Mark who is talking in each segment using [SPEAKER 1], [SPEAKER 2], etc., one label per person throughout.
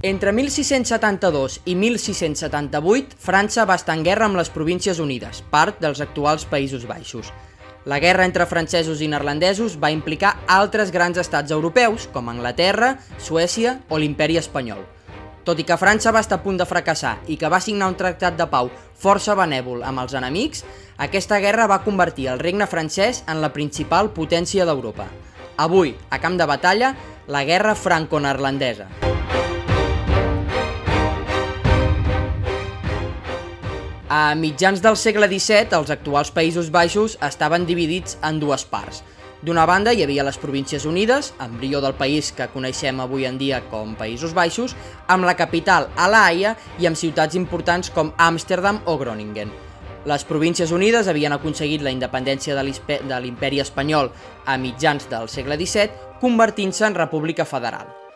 [SPEAKER 1] Entre 1672 i 1678, França va estar en guerra amb les Províncies Unides, part dels actuals Països Baixos. La guerra entre francesos i neerlandesos va implicar altres grans estats europeus, com Anglaterra, Suècia o l'Imperi Espanyol. Tot i que França va estar a punt de fracassar i que va signar un tractat de pau força benèvol amb els enemics, aquesta guerra va convertir el regne francès en la principal potència d'Europa. Avui, a camp de batalla, la guerra franco-neerlandesa. A mitjans del segle XVII, els actuals Països Baixos estaven dividits en dues parts. D'una banda hi havia les Províncies Unides, embrió del país que coneixem avui en dia com Països Baixos, amb la capital a La Haia i amb ciutats importants com Amsterdam o Groningen. Les Províncies Unides havien aconseguit la independència de l'Imperi Espanyol a mitjans del segle XVII, convertint-se en república federal.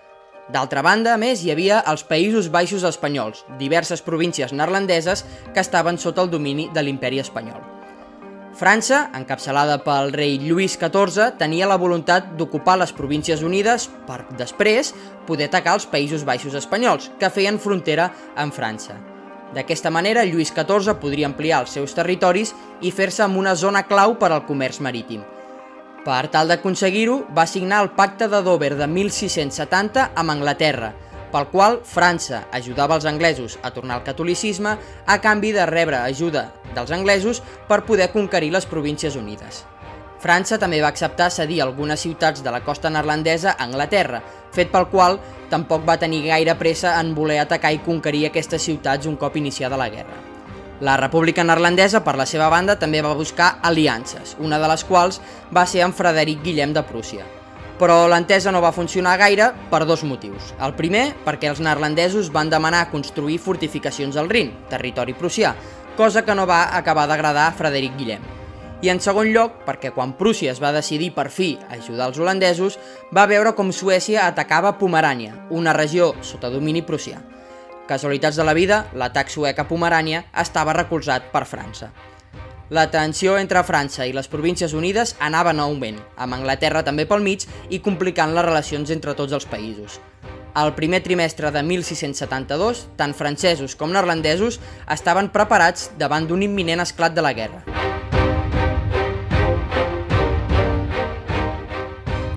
[SPEAKER 1] D'altra banda, a més, hi havia els Països Baixos espanyols, diverses províncies neerlandeses que estaven sota el domini de l'imperi espanyol. França, encapçalada pel rei Lluís XIV, tenia la voluntat d'ocupar les Províncies Unides per després poder atacar els Països Baixos espanyols, que feien frontera amb França. D'aquesta manera, Lluís XIV podria ampliar els seus territoris i fer-se amb una zona clau per al comerç marítim, per tal d'aconseguir-ho, va signar el Pacte de Dover de 1670 amb Anglaterra, pel qual França ajudava els anglesos a tornar al catolicisme a canvi de rebre ajuda dels anglesos per poder conquerir les Províncies Unides. França també va acceptar cedir algunes ciutats de la costa neerlandesa a Anglaterra, fet pel qual tampoc va tenir gaire pressa en voler atacar i conquerir aquestes ciutats un cop iniciada la guerra. La República Neerlandesa, per la seva banda, també va buscar aliances, una de les quals va ser amb Frederic Guillem de Prússia. Però l'entesa no va funcionar gaire per dos motius. El primer, perquè els neerlandesos van demanar construir fortificacions al Rin, territori prussià, cosa que no va acabar d'agradar a Frederic Guillem. I en segon lloc, perquè quan Prússia es va decidir per fi a ajudar els holandesos, va veure com Suècia atacava Pomerània, una regió sota domini prussià. Casualitats de la vida, l'atac suec a Pomerània estava recolzat per França. La tensió entre França i les Províncies Unides anava en augment, amb Anglaterra també pel mig i complicant les relacions entre tots els països. Al primer trimestre de 1672, tant francesos com neerlandesos estaven preparats davant d'un imminent esclat de la guerra.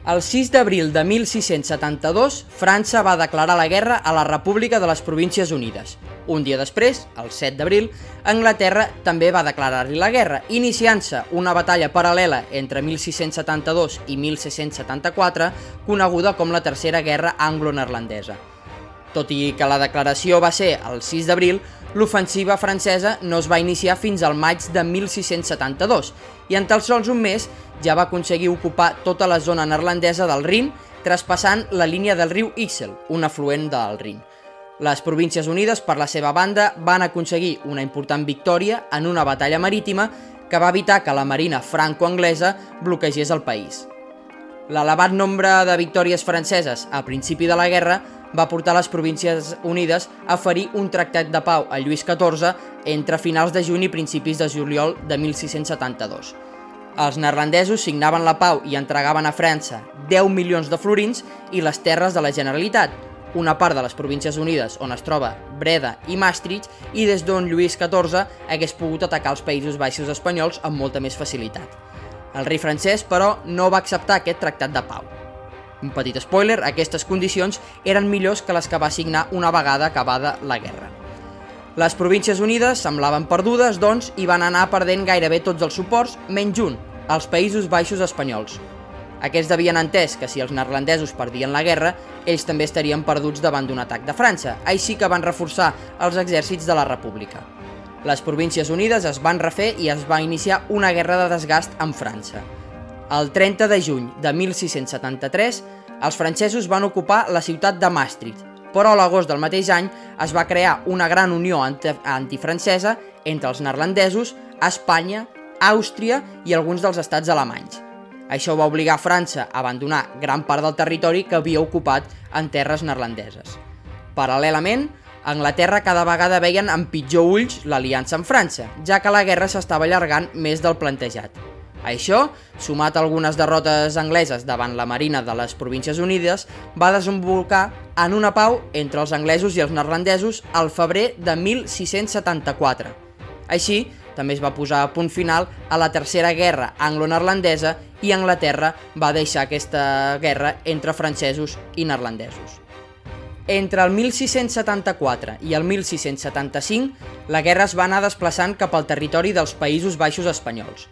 [SPEAKER 1] El 6 d'abril de 1672, França va declarar la guerra a la República de les Províncies Unides. Un dia després, el 7 d'abril, Anglaterra també va declarar-li la guerra, iniciant-se una batalla paral·lela entre 1672 i 1674, coneguda com la Tercera Guerra Anglo-Neerlandesa. Tot i que la declaració va ser el 6 d'abril, l'ofensiva francesa no es va iniciar fins al maig de 1672 i en tan sols un mes ja va aconseguir ocupar tota la zona neerlandesa del Rin, traspassant la línia del riu Ixel, un afluent del Rin. Les Províncies Unides, per la seva banda, van aconseguir una important victòria en una batalla marítima que va evitar que la marina franco-anglesa bloquegés el país. L'elevat nombre de victòries franceses a principi de la guerra va portar les Províncies Unides a ferir un tractat de pau a Lluís XIV entre finals de juny i principis de juliol de 1672. Els neerlandesos signaven la pau i entregaven a França 10 milions de florins i les terres de la Generalitat, una part de les Províncies Unides on es troba Breda i Maastricht i des d'on Lluís XIV hagués pogut atacar els Països Baixos espanyols amb molta més facilitat. El rei francès, però, no va acceptar aquest tractat de pau. Un petit spoiler, aquestes condicions eren millors que les que va signar una vegada acabada la guerra. Les Províncies Unides semblaven perdudes, doncs, i van anar perdent gairebé tots els suports, menys un, els Països Baixos espanyols. Aquests devien entès que si els neerlandesos perdien la guerra, ells també estarien perduts davant d'un atac de França, així que van reforçar els exèrcits de la República. Les Províncies Unides es van refer i es va iniciar una guerra de desgast amb França. El 30 de juny de 1673, els francesos van ocupar la ciutat de Maastricht, però a l'agost del mateix any es va crear una gran unió antifrancesa entre els neerlandesos, Espanya, Àustria i alguns dels estats alemanys. Això va obligar França a abandonar gran part del territori que havia ocupat en terres neerlandeses. Paral·lelament, Anglaterra cada vegada veien amb pitjor ulls l'aliança amb França, ja que la guerra s'estava allargant més del plantejat. Això, sumat a algunes derrotes angleses davant la Marina de les Províncies Unides, va desenvolupar en una pau entre els anglesos i els neerlandesos al febrer de 1674. Així, també es va posar a punt final a la Tercera Guerra anglo-neerlandesa i Anglaterra va deixar aquesta guerra entre francesos i neerlandesos. Entre el 1674 i el 1675, la guerra es va anar desplaçant cap al territori dels Països Baixos espanyols.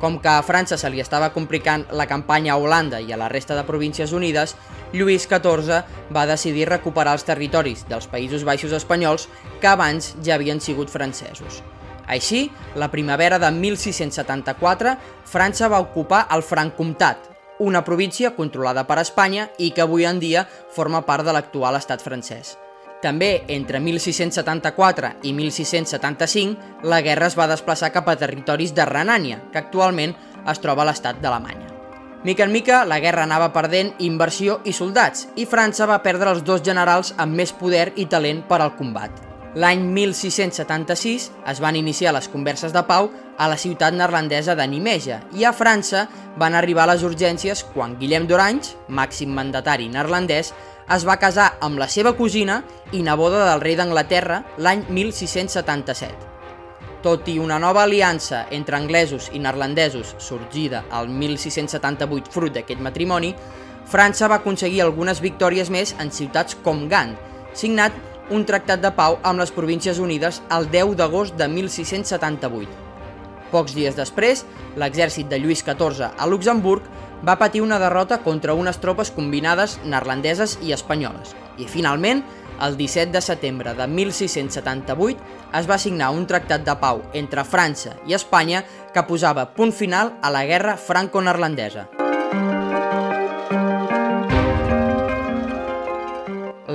[SPEAKER 1] Com que a França se li estava complicant la campanya a Holanda i a la resta de províncies unides, Lluís XIV va decidir recuperar els territoris dels Països Baixos espanyols que abans ja havien sigut francesos. Així, la primavera de 1674, França va ocupar el Francomtat, una província controlada per Espanya i que avui en dia forma part de l'actual estat francès. També entre 1674 i 1675 la guerra es va desplaçar cap a territoris de Renània, que actualment es troba a l'estat d'Alemanya. Mica en mica, la guerra anava perdent inversió i soldats, i França va perdre els dos generals amb més poder i talent per al combat. L'any 1676 es van iniciar les converses de pau a la ciutat neerlandesa de Nimeja i a França van arribar les urgències quan Guillem d'Orange, màxim mandatari neerlandès, es va casar amb la seva cosina i neboda del rei d'Anglaterra l'any 1677. Tot i una nova aliança entre anglesos i neerlandesos sorgida al 1678 fruit d'aquest matrimoni, França va aconseguir algunes victòries més en ciutats com Gant, signat un tractat de pau amb les Províncies Unides el 10 d'agost de 1678. Pocs dies després, l'exèrcit de Lluís XIV a Luxemburg va patir una derrota contra unes tropes combinades neerlandeses i espanyoles. I finalment, el 17 de setembre de 1678 es va signar un tractat de pau entre França i Espanya que posava punt final a la guerra franco-neerlandesa.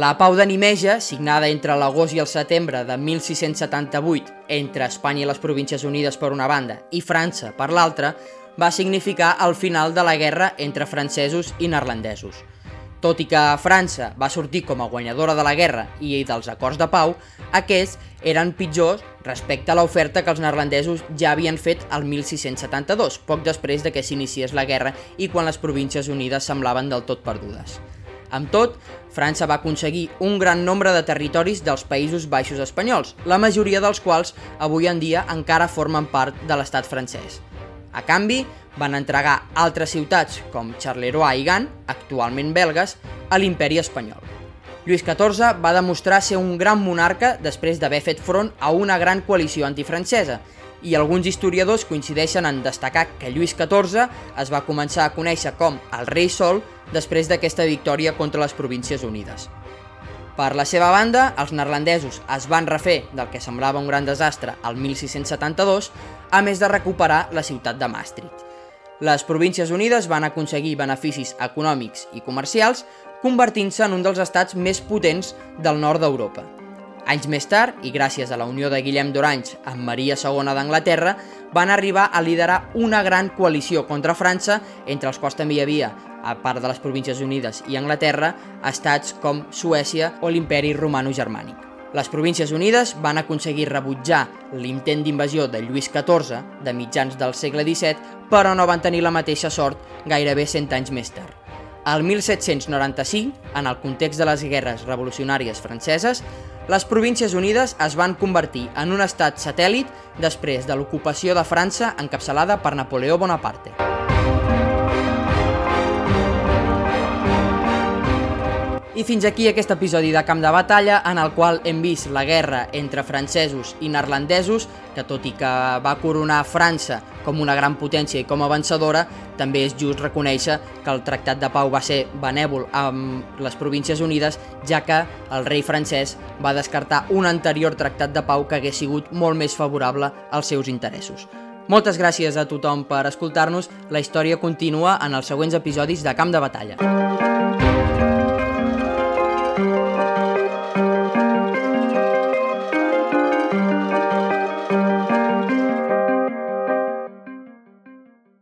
[SPEAKER 1] La pau de Nimeja, signada entre l'agost i el setembre de 1678 entre Espanya i les Províncies Unides per una banda i França per l'altra, va significar el final de la guerra entre francesos i neerlandesos. Tot i que França va sortir com a guanyadora de la guerra i dels acords de pau, aquests eren pitjors respecte a l'oferta que els neerlandesos ja havien fet al 1672, poc després de que s'iniciés la guerra i quan les Províncies Unides semblaven del tot perdudes. Amb tot, França va aconseguir un gran nombre de territoris dels Països Baixos espanyols, la majoria dels quals avui en dia encara formen part de l'estat francès. A canvi, van entregar altres ciutats com Charleroi i Gant, actualment belgues, a l'imperi espanyol. Lluís XIV va demostrar ser un gran monarca després d'haver fet front a una gran coalició antifrancesa, i alguns historiadors coincideixen en destacar que Lluís XIV es va començar a conèixer com el rei Sol després d'aquesta victòria contra les Províncies Unides. Per la seva banda, els neerlandesos es van refer del que semblava un gran desastre al 1672, a més de recuperar la ciutat de Maastricht. Les Províncies Unides van aconseguir beneficis econòmics i comercials, convertint-se en un dels estats més potents del nord d'Europa. Anys més tard, i gràcies a la unió de Guillem d'Orange amb Maria II d'Anglaterra, van arribar a liderar una gran coalició contra França, entre els quals també hi havia, a part de les Províncies Unides i Anglaterra, estats com Suècia o l'imperi romano-germànic. Les Províncies Unides van aconseguir rebutjar l'intent d'invasió de Lluís XIV de mitjans del segle XVII, però no van tenir la mateixa sort gairebé 100 anys més tard. Al 1795, en el context de les guerres revolucionàries franceses, les Províncies Unides es van convertir en un estat satèl·lit després de l'ocupació de França encapçalada per Napoleó Bonaparte. I fins aquí aquest episodi de Camp de Batalla en el qual hem vist la guerra entre francesos i neerlandesos, que tot i que va coronar França com una gran potència i com a vencedora, també és just reconèixer que el Tractat de Pau va ser benèvol amb les Províncies Unides, ja que el rei francès va descartar un anterior Tractat de Pau que hagués sigut molt més favorable als seus interessos. Moltes gràcies a tothom per escoltar-nos, la història continua en els següents episodis de Camp de Batalla.